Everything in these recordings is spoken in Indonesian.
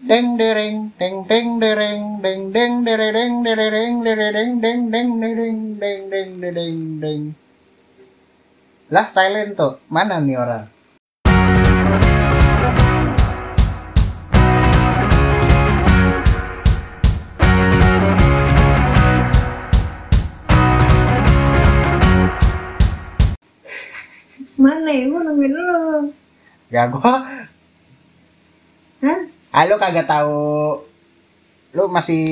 deng dereng deng deng dereng deng deng dereng dereng dereng deng deng dereng deng deng dereng deng lah silent tuh mana nih orang Mana ya? Gue nungguin lu. ya gua Hah? Ah lu kagak tahu lu masih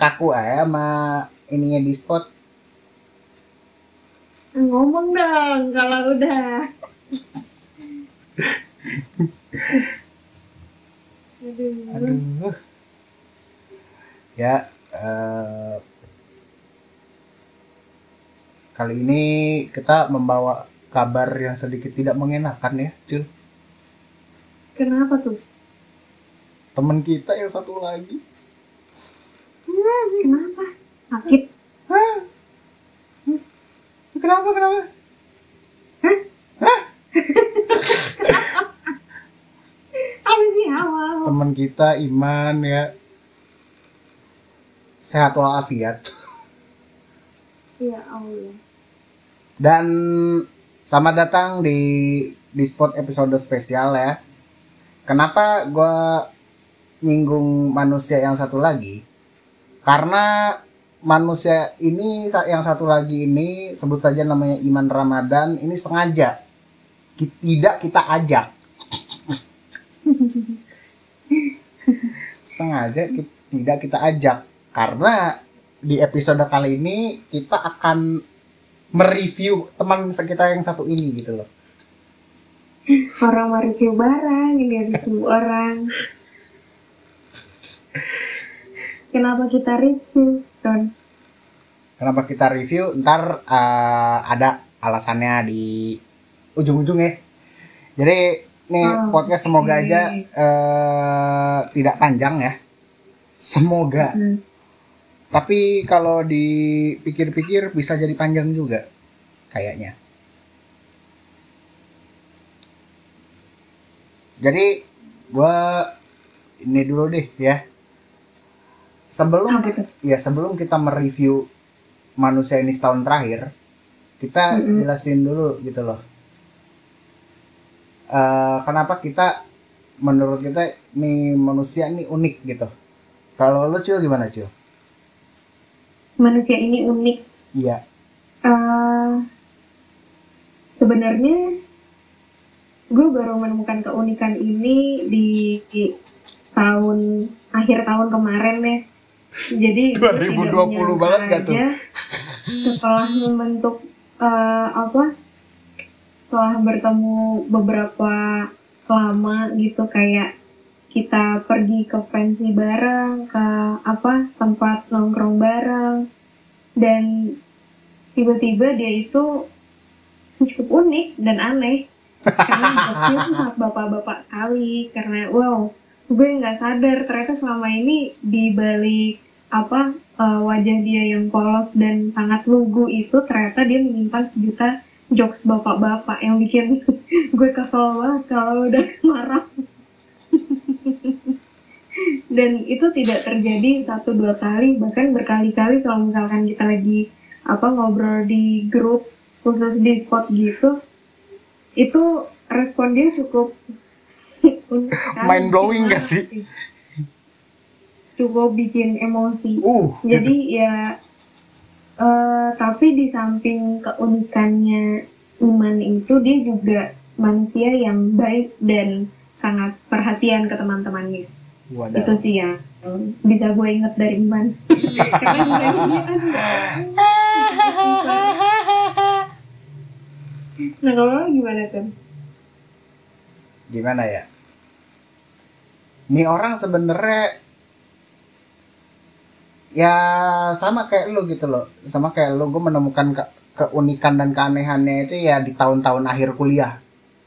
kaku aja sama ininya di spot Ngomong dong kalau udah. Aduh. aduh ya eh, kali ini kita membawa kabar yang sedikit tidak mengenakan ya cil Kenapa tuh? Teman kita yang satu lagi. Kenapa? Sakit? kenapa kenapa? Apa sih? Awal? teman kita Iman ya. Sehat walafiat. Ya Allah. dan selamat datang di di spot episode spesial ya. Kenapa gue nyinggung manusia yang satu lagi. Karena manusia ini yang satu lagi ini sebut saja namanya Iman Ramadan ini sengaja. Tidak kita ajak. Sengaja tidak kita ajak. Karena di episode kali ini kita akan mereview teman kita yang satu ini gitu loh. Orang mau review barang, ini ada review orang. Kenapa kita review, Don? Kenapa kita review? Ntar eh, ada alasannya di ujung-ujung ya. Jadi nih Oh, podcast semoga oke. aja eh, tidak panjang ya. Semoga. Hmm. Tapi kalau dipikir-pikir bisa jadi panjang juga kayaknya. Jadi gua ini dulu deh ya. Sebelum tuh? ya sebelum kita mereview manusia ini setahun terakhir, kita Mm-mm. jelasin dulu gitu loh. Eh, kenapa kita menurut kita nih manusia ini unik gitu. Kalau lu Cil gimana Cil? Manusia ini unik. Iya. Eh, sebenarnya gue baru menemukan keunikan ini di, di tahun akhir tahun kemarin ya. Jadi gue tidak 2020 menyangka banget gak tuh? Setelah membentuk eh, apa? Setelah bertemu beberapa lama gitu kayak kita pergi ke pensi bareng, ke apa tempat nongkrong bareng, dan tiba-tiba dia itu cukup unik dan aneh karena sangat bapak-bapak sekali karena wow gue nggak sadar ternyata selama ini di balik apa eh, wajah dia yang polos dan sangat lugu itu ternyata dia menyimpan sejuta jokes bapak-bapak yang bikin gue kesel banget kalau udah marah. Dan itu tidak terjadi satu dua kali bahkan berkali-kali kalau misalkan kita lagi apa ngobrol di grup khusus di spot gitu itu respon dia cukup Mind blowing gak sih? Cukup bikin emosi. Uh, jadi ya eh, tapi di samping keunikannya Iman itu dia juga manusia yang baik dan sangat perhatian ke teman-temannya. Wadah. itu sih yang bisa gue inget dari Iman. Karena kan nah kalau gimana tuh Gimana ya? Ini orang sebenarnya ya sama kayak lu gitu loh. Sama kayak lu gue menemukan ke- keunikan dan keanehannya itu ya di tahun-tahun akhir kuliah.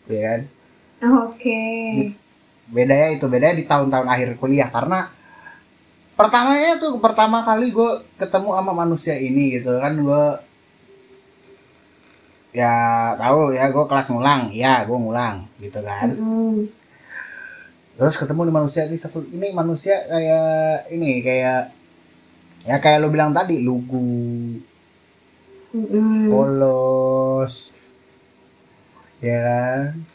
Ya kan? oke bedanya itu bedanya di tahun-tahun akhir kuliah karena pertamanya tuh pertama kali gue ketemu sama manusia ini gitu kan gue ya tahu ya gue kelas ngulang ya gue ngulang gitu kan Mm-mm. terus ketemu di manusia di satu ini manusia kayak ini kayak ya kayak lo bilang tadi lugu. Mm-mm. polos. Ya kan?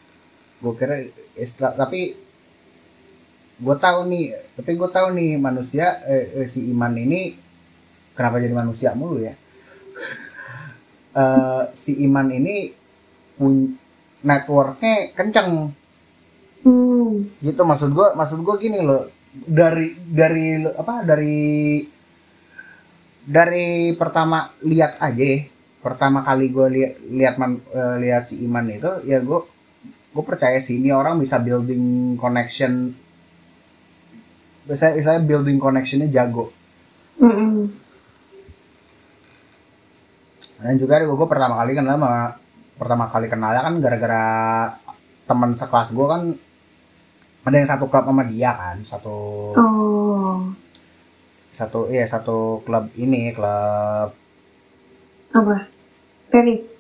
Gue kira istilah tapi gue tahu nih tapi gue tahu nih manusia eh, si iman ini kenapa jadi manusia mulu ya? Eh, si iman ini pun networknya kenceng. Hmm. gitu maksud gue maksud gue gini loh. Dari dari apa dari dari pertama lihat aja pertama kali gue lihat lihat man- eh, lihat si Iman itu ya gue gue percaya sih ini orang bisa building connection bisa saya building connectionnya jago Mm-mm. dan juga gue pertama kali kenal sama pertama kali kenalnya kan gara-gara teman sekelas gue kan ada yang satu klub sama dia kan satu Oh. Satu iya satu klub ini klub Apa? Tenis.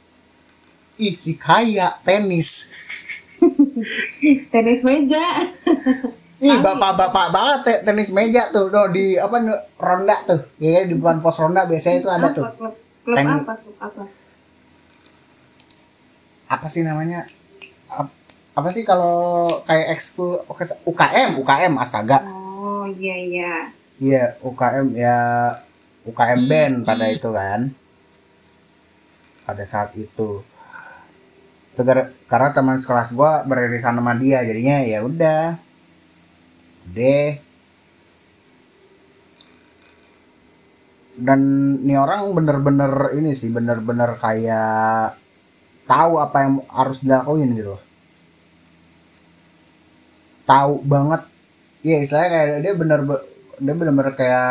ih si kaya tenis Tenis meja. ih bapak-bapak banget te- tenis meja tuh no, di apa ronda tuh ya di depan pos ronda biasanya itu ada tuh klub? Klub Tenis. apa? Klub apa? apa sih namanya Ap- apa sih kalau kayak ekskul UKM UKM astaga Oh iya iya. Iya UKM ya UKM band pada itu kan. Pada saat itu. Gara- karena teman sekelas gua beririsan sama dia jadinya ya udah. Deh dan ini orang bener-bener ini sih bener-bener kayak tahu apa yang harus dilakuin gitu tahu banget. Iya istilahnya kayak dia bener dia bener-bener kayak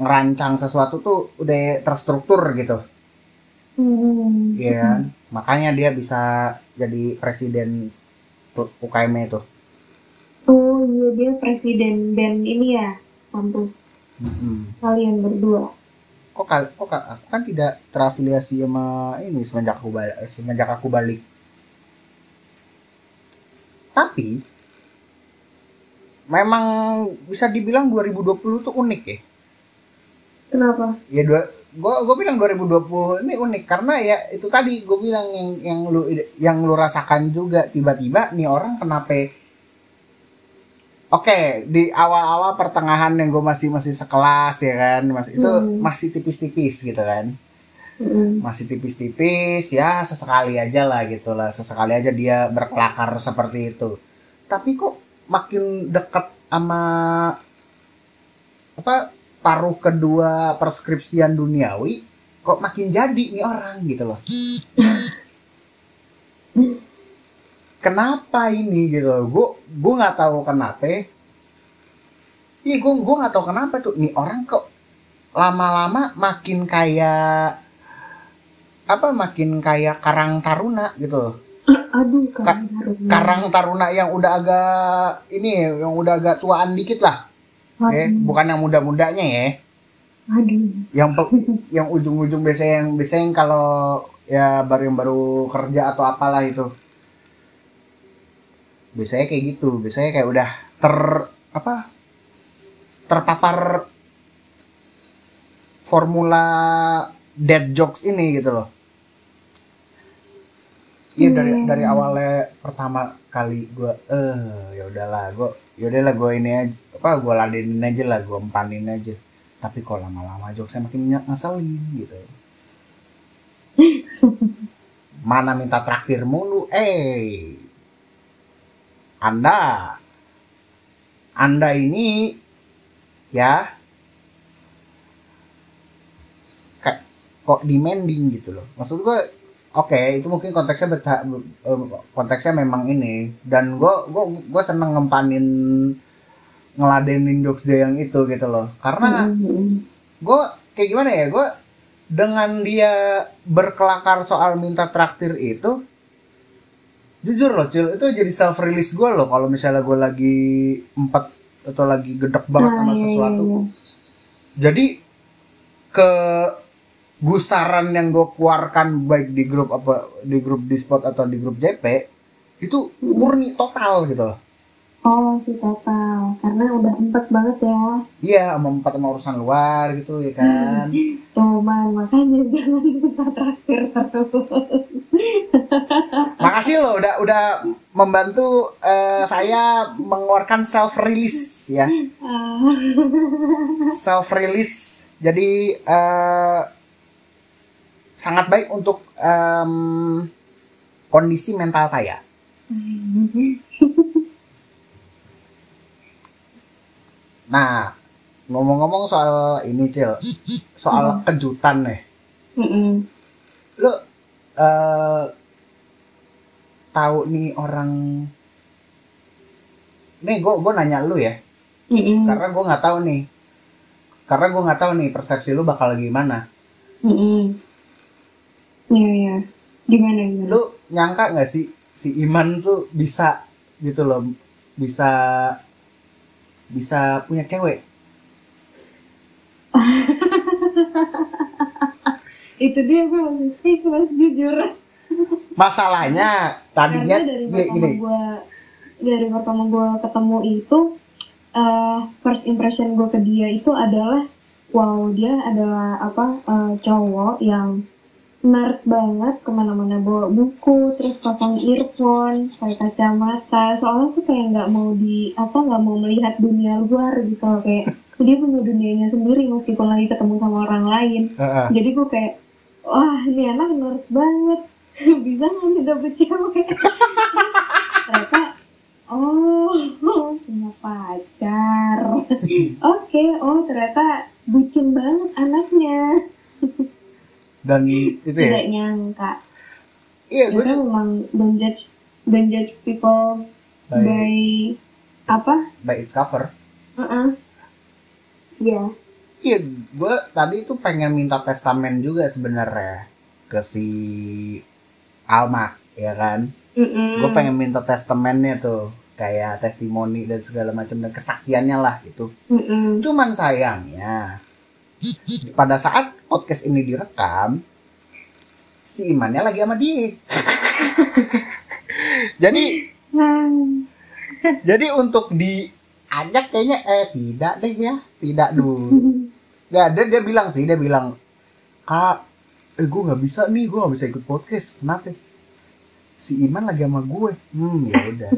ngerancang sesuatu tuh udah terstruktur gitu Hmm. Iya kan? Makanya dia bisa jadi presiden UKM itu. Oh iya dia presiden band ini ya kampus Mm-mm. kalian berdua. Kok kal kok kal- aku kan tidak terafiliasi sama ini semenjak aku balik semenjak aku balik. Tapi memang bisa dibilang 2020 tuh unik ya. Kenapa? Ya dua gua gua bilang 2020 ini unik karena ya itu tadi gue bilang yang yang lu yang lu rasakan juga tiba-tiba nih orang kenapa Oke, di awal-awal pertengahan yang gue masih masih sekelas ya kan, masih itu Hmm. masih tipis-tipis gitu kan, Mm. masih tipis-tipis ya sesekali aja lah gitu lah, sesekali aja dia berkelakar seperti itu. Tapi kok makin dekat sama apa paruh kedua perskripsian duniawi, kok makin jadi nih orang gitu loh. kenapa ini gitu loh? Gue gue nggak tahu kenapa. Iya gue gue nggak tahu kenapa tuh. Nih orang kok lama-lama makin kayak apa makin kayak karang taruna gitu loh Aduh Ka- kamu harus karang taruna yang udah agak ini yang udah agak tuaan dikit lah. Ya Aduh, bukan yang muda-mudanya ya. Aduh. yang yang ujung-ujung biasanya yang biasanya yang kalau ya baru yang baru kerja atau apalah itu. Biasanya kayak gitu. Biasanya kayak udah ter apa? Terpapar formula dead jokes ini gitu loh iya dari Hmm. dari awalnya pertama kali gue eh ya udahlah gue ya udahlah gue ini aja apa gue ladenin aja lah gue empanin aja. Tapi kok lama-lama jokesnya makin ny- ngeselin gitu. Mana minta traktir mulu eh. Anda anda ini ya kayak kok demanding gitu loh. Maksud gue oke itu mungkin konteksnya berca- konteksnya memang ini dan gue gue gue seneng ngempanin ngeladenin jokes dia yang itu gitu loh karena Mm. gue kayak gimana ya gue dengan dia berkelakar soal minta traktir itu jujur loh cil itu jadi self release gue loh kalau misalnya gue lagi empat atau lagi gedek banget Nah, sama iya, iya, sesuatu iya. jadi ke gusaran yang gue keluarkan baik di grup apa di grup Discord atau di grup JP itu murni total gitu loh Oh, si total. Karena udah empat banget ya. iya sama empat sama urusan luar gitu ya kan Cuman makanya jangan minta traktir terus. makasih loh udah udah membantu eh, saya mengeluarkan self release ya Ah. self release jadi eh, sangat baik untuk em, kondisi mental saya nah ngomong-ngomong soal ini cil soal kejutan nih Mm-mm. lu eh tahu nih orang nih gue gue nanya lu ya Mm-mm. karena gue nggak tahu nih karena gue nggak tahu nih persepsi lu bakal gimana Mm-mm. Iya, iya. Gimana, gimana? lu nyangka nggak sih si Iman tuh bisa gitu loh bisa bisa punya cewek Itu dia gue masih speechless jujur. masalahnya tadinya Karena dari gini, pertama gini gue dari pertama gue ketemu itu eh first impression gue ke dia itu adalah wow dia adalah apa eh, cowok yang nerd banget ke mana-mana bawa buku terus pasang earphone pakai kacamata. Soalnya tuh kayak nggak mau di apa nggak mau melihat dunia luar gitu loh. kayak dia punya dunianya sendiri meskipun lagi ketemu sama orang lain. Heeh. jadi gue kayak wah ini anak nerd banget. Bisa nggak dapet cewek? Ternyata oh punya pacar. Oke oh ternyata bucin banget anaknya dan itu ya? Tidak nyangka. Iya gue kita memang don't judge don't judge people by, by apa? By its cover. Heeh. ya Iya, gue tadi tuh pengen minta testamen juga sebenarnya ke si Alma, ya kan? Gue pengen minta testamennya tuh, kayak testimoni dan segala macam dan kesaksiannya lah gitu. Cuman sayangnya pada saat podcast ini direkam, si Imannya lagi sama dia. jadi jadi untuk diajak kayaknya eh tidak deh ya, tidak dulu. Nggak, dia, dia bilang sih, dia bilang, Kak, eh gue nggak bisa nih, gue nggak bisa ikut podcast. Kenapa? Si Iman lagi sama gue. Hmm, ya udah.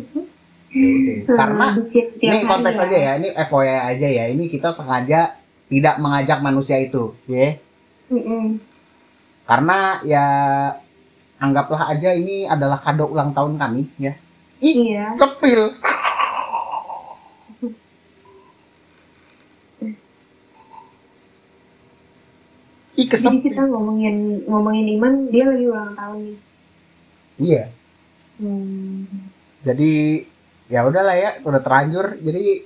Ya udah. Karena ini konteks aja ya, ini FYI aja ya. Ini kita sengaja tidak mengajak manusia itu, ya. Karena ya anggaplah aja ini adalah kado ulang tahun kami, ya. Ih, iya sepil. Ih, jadi kesepil. kita ngomongin ngomongin Iman dia lagi ulang tahun nih Iya. hmm. Jadi ya udahlah ya, udah terlanjur. Jadi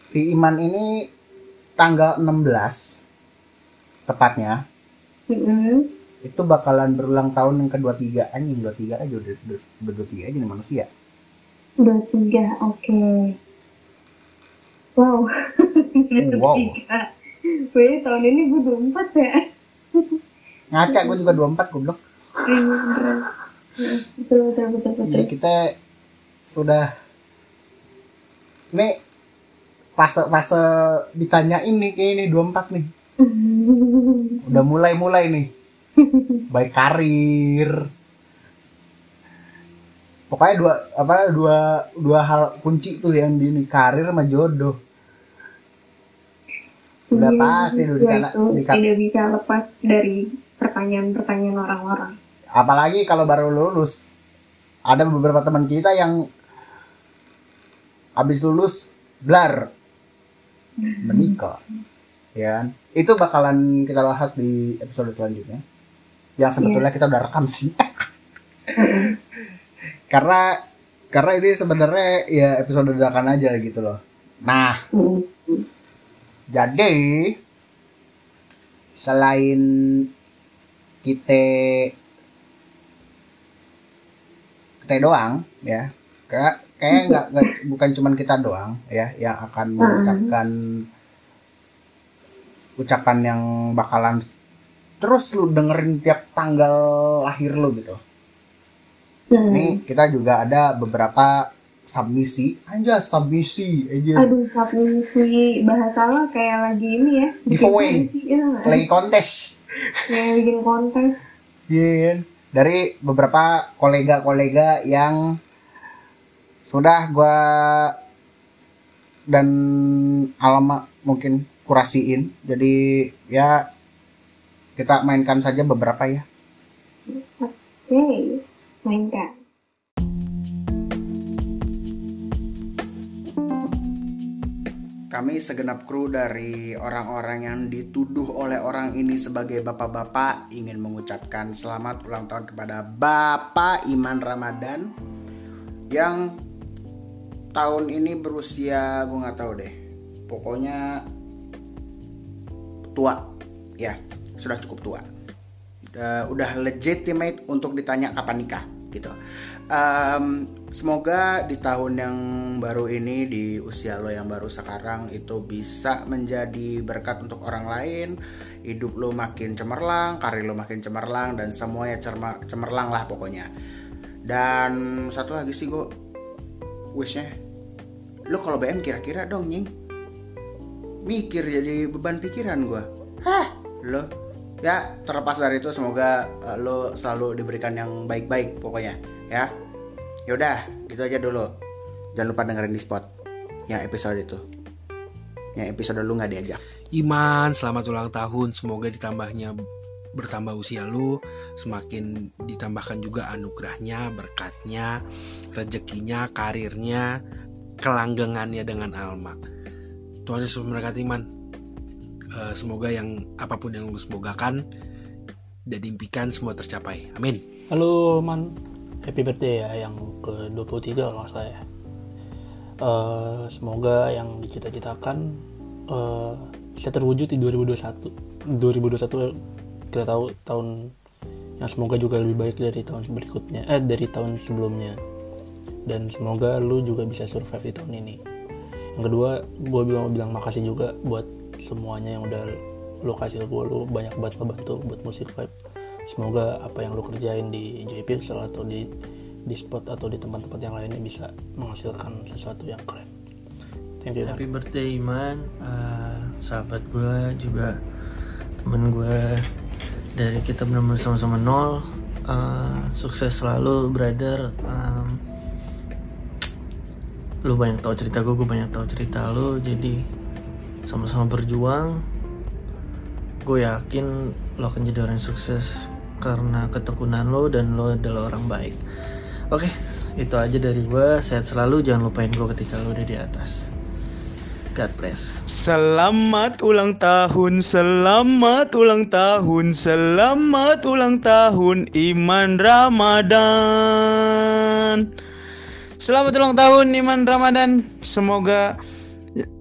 si Iman ini tanggal 16 tepatnya Mm-mm. itu bakalan berulang tahun yang kedua tiga anjing dua tiga aja udah udah udah dua tiga aja nih manusia Dua tiga, oke. Wow. Wow. Tiga. Gue tahun ini gue dua empat ya. ngaca gue juga 24 goblok Iya, Betul, betul, betul, betul. Iya kita sudah ini fase fase ditanyain nih kayak ini 24 nih. Udah mulai mulai nih. Baik karir. Pokoknya dua apa dua dua hal kunci tuh yang di ini karir sama jodoh. Udah pasti udah itu dikata, dikata- tidak bisa lepas dari pertanyaan-pertanyaan orang-orang. apalagi kalau baru lulus. Ada beberapa teman kita yang habis lulus blar menikah ya kan? itu bakalan kita bahas di episode selanjutnya yang sebetulnya Yes. kita udah rekam sih karena karena ini sebenarnya ya episode dadakan aja gitu loh nah jadi selain kita kita doang ya kayak kayak nggak bukan cuman kita doang ya yang akan mengucapkan ucapan yang bakalan terus lu dengerin tiap tanggal lahir lu gitu Hmm. Ini kita juga ada beberapa submisi, aja submisi aja. Aduh, submisi bahasa lo kayak lagi ini ya. Giveaway. ya. Play kontes. Kayak bikin kontes. Iya kan? Dari beberapa kolega-kolega yang sudah gua dan alamat mungkin kurasiin. Jadi ya kita mainkan saja beberapa ya. Oke, mainkan. Kami segenap kru dari orang-orang yang dituduh oleh orang ini sebagai bapak-bapak ingin mengucapkan selamat ulang tahun kepada Bapak Iman Ramadan yang tahun ini berusia gue nggak tahu deh. Pokoknya tua, ya sudah cukup tua. Udah, udah legitimate untuk ditanya kapan nikah gitu. Em, semoga di tahun yang baru ini di usia lo yang baru sekarang itu bisa menjadi berkat untuk orang lain hidup lo makin cemerlang karir lo makin cemerlang dan semuanya cemerlang lah pokoknya dan satu lagi sih gue wishnya lo kalau BM kira-kira dong nying. Mikir jadi beban pikiran gue hah? Lo ya terlepas dari itu semoga eh, lo selalu diberikan yang baik-baik pokoknya. Ya. Yaudah gitu aja dulu. Jangan lupa dengerin di spot yang episode itu. Yang episode lu nggak diajak. Iman, selamat ulang tahun. Semoga ditambahnya bertambah usia lu, semakin ditambahkan juga anugerahnya, berkatnya, rezekinya, karirnya, kelanggengannya dengan Alma. Tuhan Yesus memberkati Iman. Eh, semoga yang apa pun yang lu semogakan dan impikan semua tercapai. Amin. Halo Man, happy birthday ya yang ke-23 kalau nggak salah ya. Eh, semoga yang dicita-citakan eh, bisa terwujud di 2021. 2021 kita tahu tahun yang semoga juga lebih baik dari tahun berikutnya, eh dari tahun sebelumnya. Dan semoga lu juga bisa survive di tahun ini. Yang kedua, gue mau bilang makasih juga buat semuanya yang udah lu kasih ke gue, lu banyak banget ngebantu buat musik vibe semoga apa yang lu kerjain di Joy Pixel atau di di spot atau di tempat-tempat yang lainnya bisa menghasilkan sesuatu yang keren. Thank you. Man. Birthday Iman Eh, Sahabat gue juga Temen gue Dari kita benar-benar sama-sama nol Eh, Sukses selalu brother Em, Lu banyak tahu cerita gue, gue banyak tahu cerita lu Jadi sama-sama berjuang Gue yakin lo akan jadi orang yang sukses Karena ketekunan lo dan lo adalah orang baik Oke, itu aja dari gue. Sehat selalu, jangan lupain gue ketika lo udah di atas. God bless. Selamat ulang tahun, selamat ulang tahun, selamat ulang tahun Iman Ramadan. Selamat ulang tahun Iman Ramadan. Semoga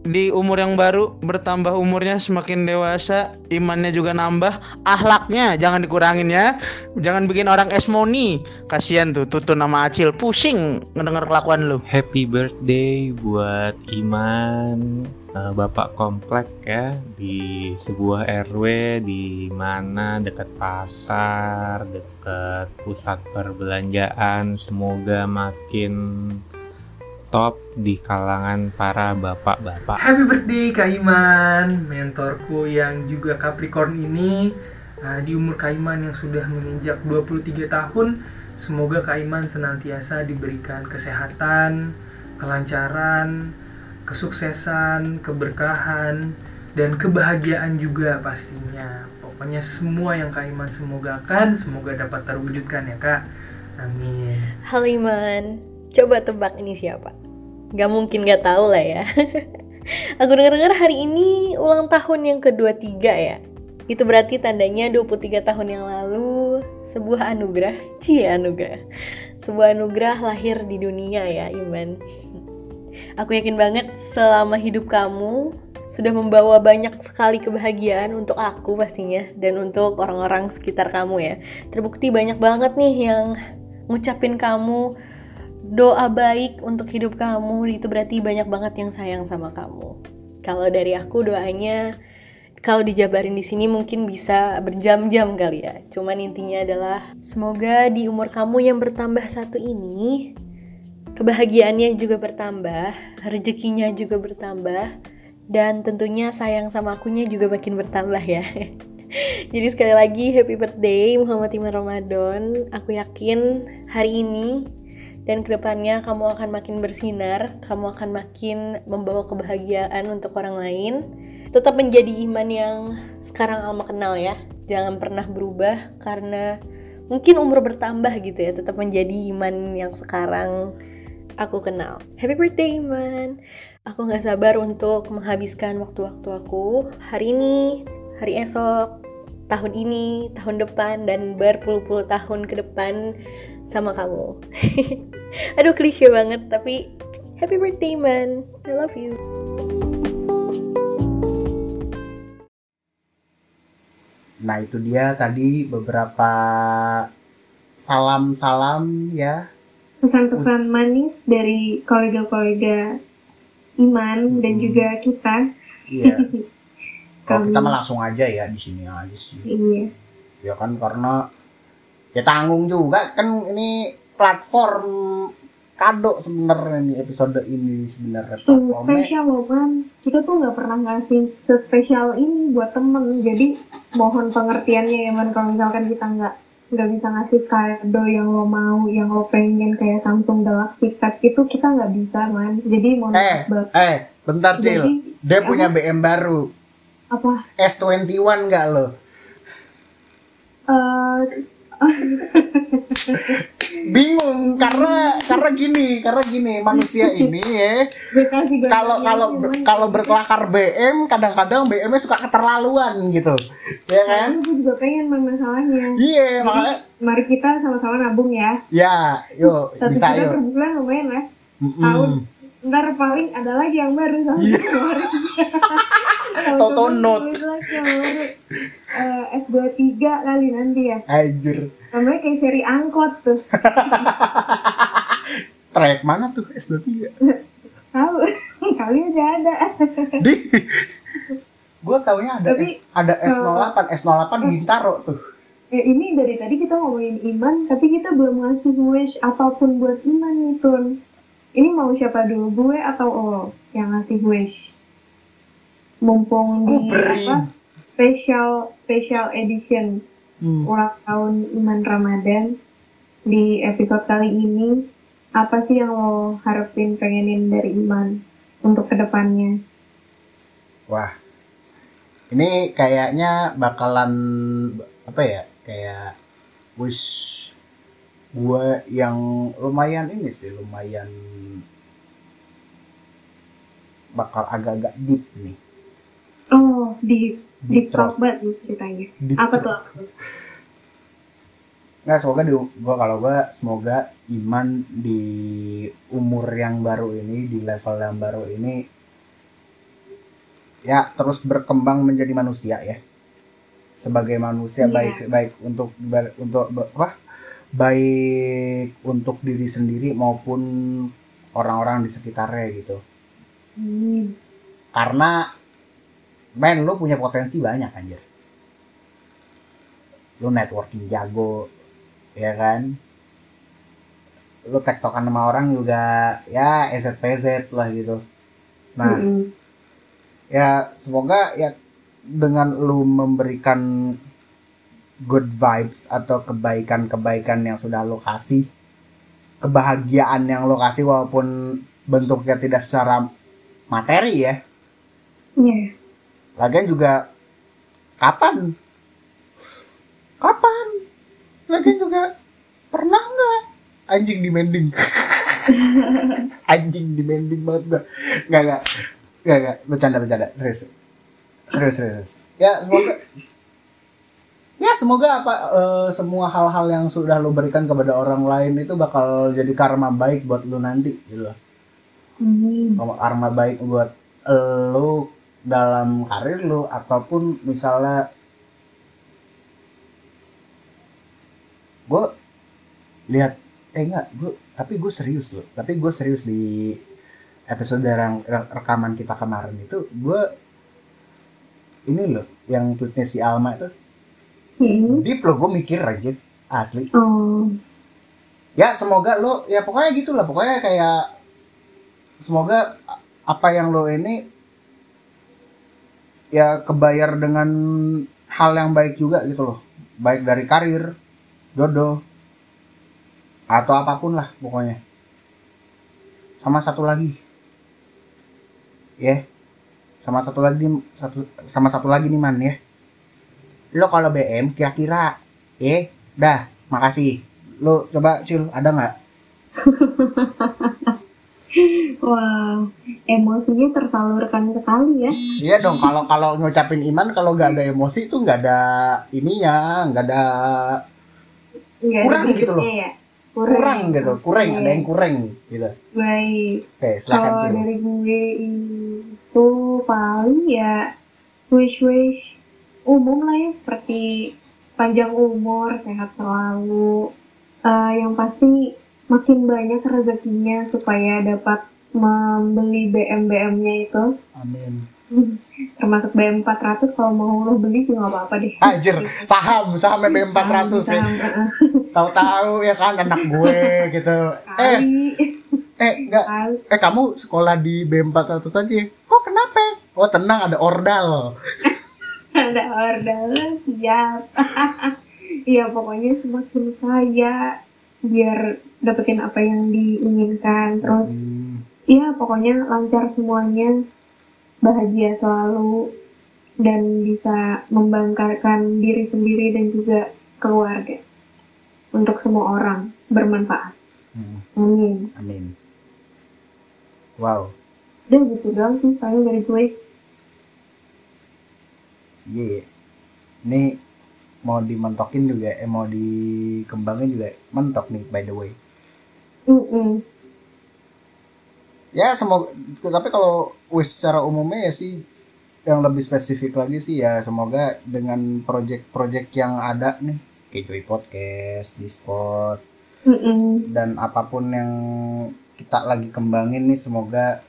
di umur yang baru bertambah umurnya semakin dewasa, imannya juga nambah, ahlaknya jangan dikurangin ya. Jangan bikin orang esmoni. Kasihan tuh tutun nama Acil pusing ngedenger kelakuan lu. Happy birthday buat Iman, eh, Bapak komplek ya di sebuah RW di mana dekat pasar, dekat pusat perbelanjaan. Semoga makin top di kalangan para bapak-bapak. Happy birthday Kak Iman, mentorku yang juga Capricorn ini uh, di umur Kak Iman yang sudah menginjak 23 tahun. Semoga Kak Iman senantiasa diberikan kesehatan, kelancaran, kesuksesan, keberkahan, dan kebahagiaan juga pastinya. Pokoknya semua yang Kak Iman semogakan, semoga dapat terwujudkan ya Kak. Amin. Halo Iman, coba tebak ini siapa? Gak mungkin gak tahu lah ya. Aku dengar-dengar hari ini ulang tahun yang ke-23 ya. Itu berarti tandanya 23 tahun yang lalu sebuah anugerah, cie anugerah. Sebuah anugerah lahir di dunia ya, Iman. Aku yakin banget selama hidup kamu sudah membawa banyak sekali kebahagiaan untuk aku pastinya dan untuk orang-orang sekitar kamu ya. Terbukti banyak banget nih yang ngucapin kamu doa baik untuk hidup kamu itu berarti banyak banget yang sayang sama kamu. Kalau dari aku doanya Kalau dijabarin di sini mungkin bisa berjam-jam kali ya. Cuman intinya adalah semoga di umur kamu yang bertambah satu ini kebahagiaannya juga bertambah, rezekinya juga bertambah, dan tentunya sayang sama akunya juga makin bertambah ya. Jadi sekali lagi happy birthday Muhammad Iman Ramadan. Aku yakin hari ini dan ke depannya kamu akan makin bersinar, kamu akan makin membawa kebahagiaan untuk orang lain tetap menjadi iman yang sekarang Alma kenal ya. Jangan pernah berubah karena mungkin umur bertambah gitu ya. Tetap menjadi iman yang sekarang aku kenal. Happy birthday Iman. Aku gak sabar untuk menghabiskan waktu-waktu aku hari ini, hari esok, tahun ini, tahun depan, dan berpuluh-puluh tahun ke depan sama kamu. Aduh klise banget, tapi happy birthday man. I love you. Nah itu dia tadi beberapa salam-salam ya. Pesan-pesan manis dari kolega-kolega Iman dan Hmm. juga kita. Iya. Kalau kita mah langsung aja ya di sini aja sih. Iya. Ya kan karena ya tanggung juga kan ini platform kado sebenarnya nih episode ini sebenarnya platformnya spesial loh man. Kita tuh nggak pernah ngasih sespesial ini buat temen. Jadi mohon pengertiannya ya man kalau misalkan kita nggak nggak bisa ngasih kado yang lo mau, yang lo pengen kayak Samsung Galaxy Tab itu kita nggak bisa man. Jadi mohon eh banget. eh bentar cil Jadi, dia punya BM baru apa? S21 enggak lo eh bingung karena karena gini karena gini manusia ini ya kalau kalau Man. kalau berkelakar BM kadang-kadang BM-nya suka keterlaluan gitu ya kan gue juga pengen masalahnya. iya makanya Mari kita sama-sama nabung ya. ya yuk Satu bisa yuk per bulan lumayan lah. Mm-mm. Tahun. Ntar paling ada lagi yang baru sama kemarin. Toto note. Eh, S23 kali nanti ya. Anjir. Namanya kayak seri angkot tuh. Trayek mana tuh S23? Tahu. Kali aja ada. Di Gue taunya ada Tapi, S, ada S08, S08 Bintaro tuh. Eh, ini dari tadi kita ngomongin Iman, tapi kita belum ngasih wish apa pun buat Iman nih, Tun. Ini mau siapa dulu, gue atau lo yang ngasih wish? Mumpung Gue di apa? Special special edition Hmm. ulang tahun Iman Ramadan di episode kali ini apa sih yang lo harapin pengenin dari Iman untuk ke depannya? Wah. Ini kayaknya bakalan apa ya? Kayak wish gue yang lumayan ini sih, lumayan bakal agak-agak deep nih. Oh, di Deep throat. talk banget ceritanya. Deep Apa tuh? Nggak, semoga di gua kalau gua semoga iman di umur yang baru ini, di level yang baru ini ya terus berkembang menjadi manusia ya. Sebagai manusia Iya. baik baik untuk untuk apa? Baik untuk diri sendiri maupun orang-orang di sekitarnya gitu. Hmm. Karena men lu punya potensi banyak anjir. Lu networking jago, ya kan? Lu tektokan sama orang juga ya EZPZ lah gitu. Nah, Mm-mm. ya semoga ya dengan lu memberikan good vibes atau kebaikan-kebaikan yang sudah lu kasih, kebahagiaan yang lu kasih walaupun bentuknya tidak secara materi ya, Iya. Lagian juga kapan? Kapan? Lagian juga pernah nggak anjing demanding? anjing demanding banget gua. Nggak nggak nggak nggak bercanda bercanda serius serius serius. Ya semoga ya semoga apa eh, semua hal-hal yang sudah lo berikan kepada orang lain itu bakal jadi karma baik buat lo nanti gitu loh. Hmm. karma baik buat lo dalam karir lo ataupun misalnya gue lihat eh enggak gue tapi gue serius loh. Tapi gue serius di episode yang re- rekaman kita kemarin itu gue ini loh yang tweetnya si Alma itu. Hmm. deep loh gue mikir aja asli. Oh, ya semoga lo ya pokoknya gitu lah pokoknya kayak semoga apa yang lo ini ya kebayar dengan hal yang baik juga gitu loh. Baik dari karir jodoh. Atau apa pun lah pokoknya. Sama satu lagi. Ya. Sama satu lagi satu sama satu lagi nih man ya. Lo kalau BM kira-kira eh dah. Makasih. Lo coba cil ada nggak? Wah, emosinya tersalurkan sekali ya. iya dong kalau kalau ngucapin iman kalau nggak ada emosi tuh nggak ada ininya nggak ada Ada Kurang gitu loh. Ya. kurang gitu kurang Oke. ada yang kurang gitu Baik. oke silakan Kalau dari gue itu paling ya wish wish umum lah ya seperti panjang umur, sehat selalu. Eh, yang pasti makin banyak rezekinya supaya dapat membeli BM-BM-nya itu amin termasuk BM 400 kalau mau lo beli juga nggak apa-apa deh. Anjir, saham, sahamnya BM 400 ya. Saham, eh, Tahu-tahu ya kan anak gue gitu. Eh, eh enggak eh kamu sekolah di BM 400 aja. Kok kenapa? Oh, tenang ada ordal. ada order siap Iya pokoknya semakin kaya biar dapetin apa yang diinginkan terus Hmm, Iya pokoknya lancar semuanya bahagia selalu dan bisa membanggakan diri sendiri dan juga keluarga untuk semua orang bermanfaat hmm, amin amin. Wow. udah gitu doang sih paling dari gue Iya. Ini mau dimentokin juga, eh mau dikembangin juga mentok nih by the way. Mm-mm. Ya semoga tapi kalau wish secara umumnya ya sih yang lebih spesifik lagi sih ya semoga dengan project-project yang ada nih kayak Joy Podcast, Discord Mm-mm. dan apa pun yang kita lagi kembangin nih semoga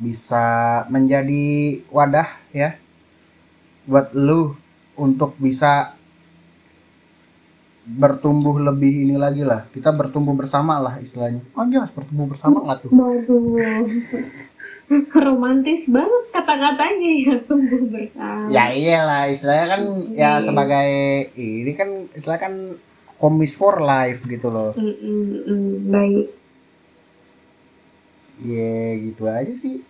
bisa menjadi wadah ya buat lu untuk bisa bertumbuh lebih ini lagi lah. Kita bertumbuh bersama lah istilahnya. Oh jelas bertumbuh bersama nggak tuh? Romantis banget kata-katanya ya tumbuh bersama. Ya iyalah istilahnya kan ya Iya. sebagai ini kan istilah kan komis for life gitu loh. Mm-mm, mm, baik. Ya gitu aja sih.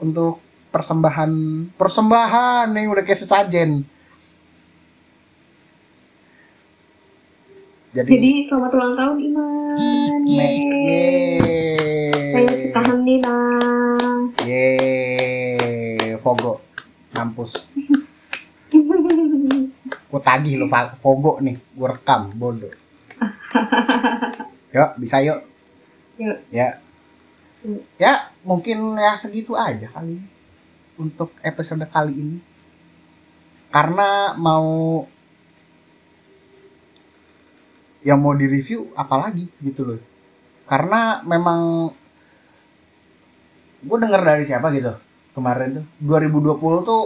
Untuk persembahan persembahan nih udah kayak sesajen jadi, jadi selamat ulang tahun Iman. Yeay. Saya tahan Nina yeay. Fogo mampus. Gue tagih lo Fogo nih Gue rekam bodoh. Yuk bisa yuk. Yuk. Ya. Ya mungkin ya segitu aja kali Untuk episode kali ini. Karena mau Yang mau direview apalagi gitu loh. Karena memang Gue denger dari siapa gitu Kemarin tuh. 2020 tuh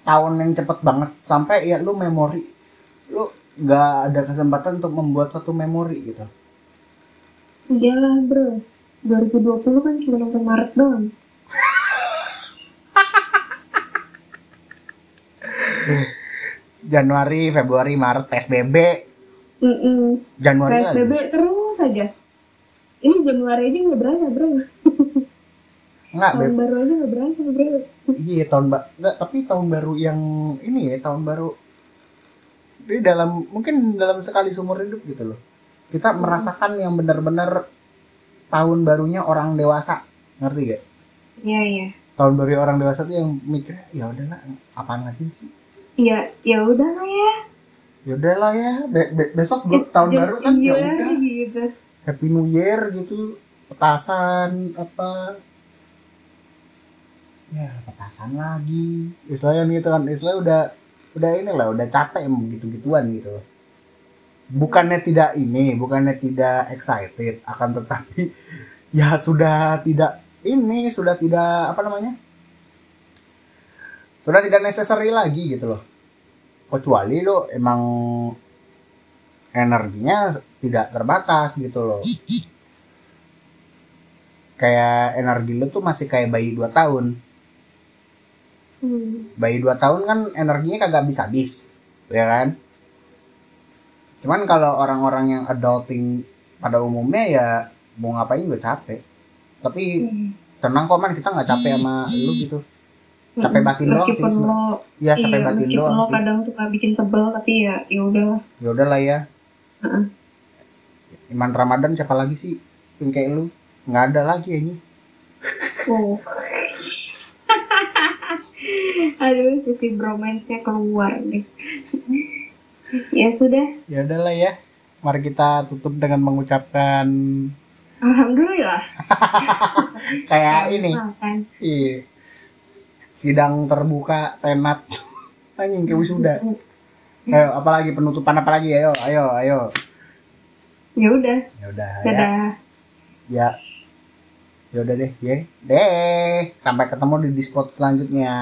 tahun yang cepet banget sampai ya lu memori lu nggak ada kesempatan untuk membuat satu memori gitu. Iyalah bro. 2020 kan cuma sampai Maret doang. Januari Februari Maret PSBB Mm-mm. Januari lagi PSBB terus aja. Ini Januari aja nggak berasa bro. Nggak tahun baru aja nggak berasa bro. Iya tahun ba nggak tapi tahun baru yang ini ya tahun baru. Di dalam mungkin dalam sekali seumur hidup gitu loh. Kita merasakan yang benar-benar tahun barunya orang dewasa. Ngerti gak iya iya. Tahun baru orang dewasa tuh yang mikir ya udahlah apaan lagi sih? Ya ya udah lah ya ya udahlah ya Be- be- besok be- tahun Jam baru kan? Ya udah. gitu. Happy New Year gitu petasan apa. Ya petasan lagi. Istilahnya gitu kan istilah udah udah ini lah udah capek emang gitu gituan gitu bukannya tidak ini bukannya tidak excited akan tetapi ya sudah tidak ini sudah tidak apa namanya? Sudah tidak necessary lagi gitu loh kecuali lo emang energinya tidak terbatas gitu loh. Kayak energi lo tuh masih kayak bayi 2 tahun. Hmm. bayi 2 tahun kan energinya kagak habis habis ya kan? Cuman kalau orang-orang yang adulting pada umumnya ya mau ngapain juga capek. Tapi Hmm. tenang kok man kita nggak capek sama lu gitu capek batin doang sih meskipun lo ya capek iya, batin meskipun doang lo sih. kadang suka bikin sebel tapi ya ya udahlah. Ya udahlah ya. Heeh. Iman Ramadan siapa lagi sih? Yang kayak lu? Nggak ada lagi ini. Oh. Aduh sisi bromance-nya keluar nih. Ya sudah. Ya udahlah ya. Mari kita tutup dengan mengucapkan alhamdulillah. kayak ini. Makan. iya sidang terbuka senat. Anjing kayak wisuda. Ayo apalagi penutupan apa lagi ayo ayo ayo. Ya udah. Ya udah ya. Ya. Ya udah deh ya. Deh. Sampai ketemu di dispot selanjutnya